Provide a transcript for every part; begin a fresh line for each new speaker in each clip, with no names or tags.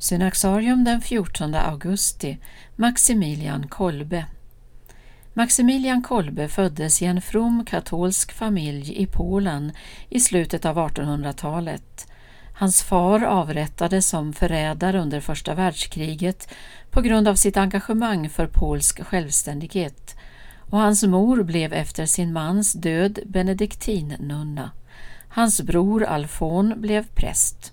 Synaxarium den 14 augusti Maximilian Kolbe Maximilian Kolbe föddes i en from katolsk familj i Polen i slutet av 1800-talet. Hans far avrättades som förrädare under första världskriget på grund av sitt engagemang för polsk självständighet och hans mor blev efter sin mans död benediktinnunna. Hans bror Alfon blev präst.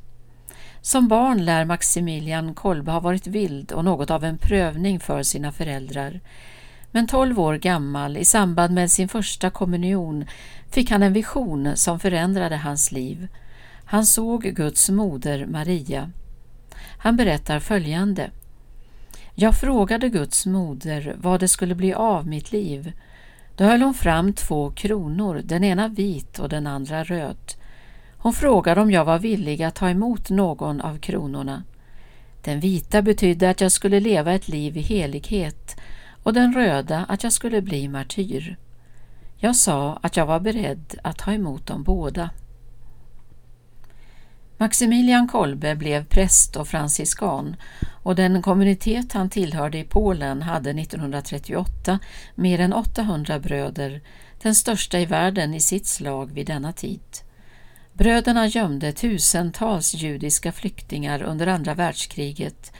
Som barn lär Maximilian Kolbe ha varit vild och något av en prövning för sina föräldrar. Men tolv år gammal, i samband med sin första kommunion, fick han en vision som förändrade hans liv. Han såg Guds moder Maria. Han berättar följande. Jag frågade Guds moder vad det skulle bli av mitt liv. Då höll hon fram två kronor, den ena vit och den andra röd. Hon frågade om jag var villig att ta emot någon av kronorna. Den vita betydde att jag skulle leva ett liv i helighet och den röda att jag skulle bli martyr. Jag sa att jag var beredd att ta emot dem båda. Maximilian Kolbe blev präst och franciskan och den kommunitet han tillhörde i Polen hade 1938 mer än 800 bröder, den största i världen i sitt slag vid denna tid. Bröderna gömde tusentals judiska flyktingar under andra världskriget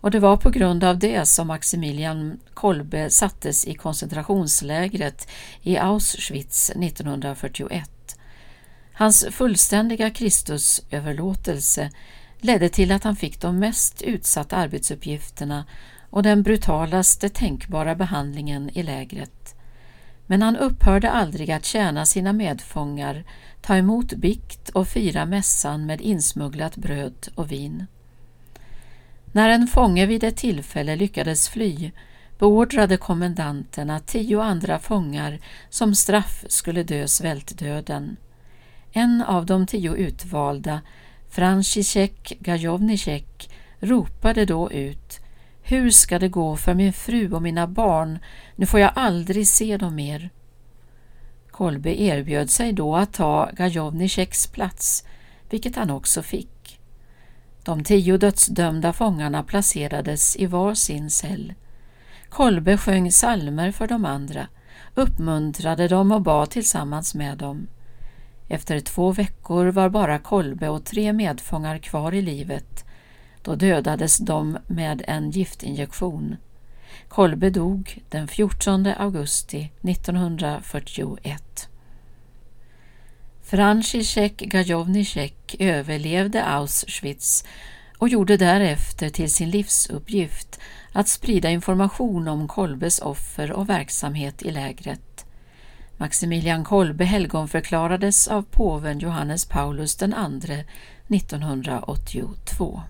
och det var på grund av det som Maximilian Kolbe sattes i koncentrationslägret i Auschwitz 1941. Hans fullständiga Kristusöverlåtelse ledde till att han fick de mest utsatta arbetsuppgifterna och den brutalaste tänkbara behandlingen i lägret. Men han upphörde aldrig att tjäna sina medfångar, ta emot bikt och fira mässan med insmugglat bröd och vin. När en fånge vid ett tillfälle lyckades fly beordrade kommendanten att tio andra fångar som straff skulle dö svältdöden. En av de tio utvalda, Franciszek Gajownicek, ropade då ut hur ska det gå för min fru och mina barn? Nu får jag aldrig se dem mer. Kolbe erbjöd sig då att ta Gajovniceks plats, vilket han också fick. De tio dödsdömda fångarna placerades i var sin cell. Kolbe sjöng salmer för de andra, uppmuntrade dem och bad tillsammans med dem. Efter två veckor var bara Kolbe och tre medfångar kvar i livet. Då dödades de med en giftinjektion. Kolbe dog den 14 augusti 1941. Franciszek Gajownicek överlevde Auschwitz och gjorde därefter till sin livsuppgift att sprida information om Kolbes offer och verksamhet i lägret. Maximilian Kolbe helgonförklarades av påven Johannes Paulus II 1982.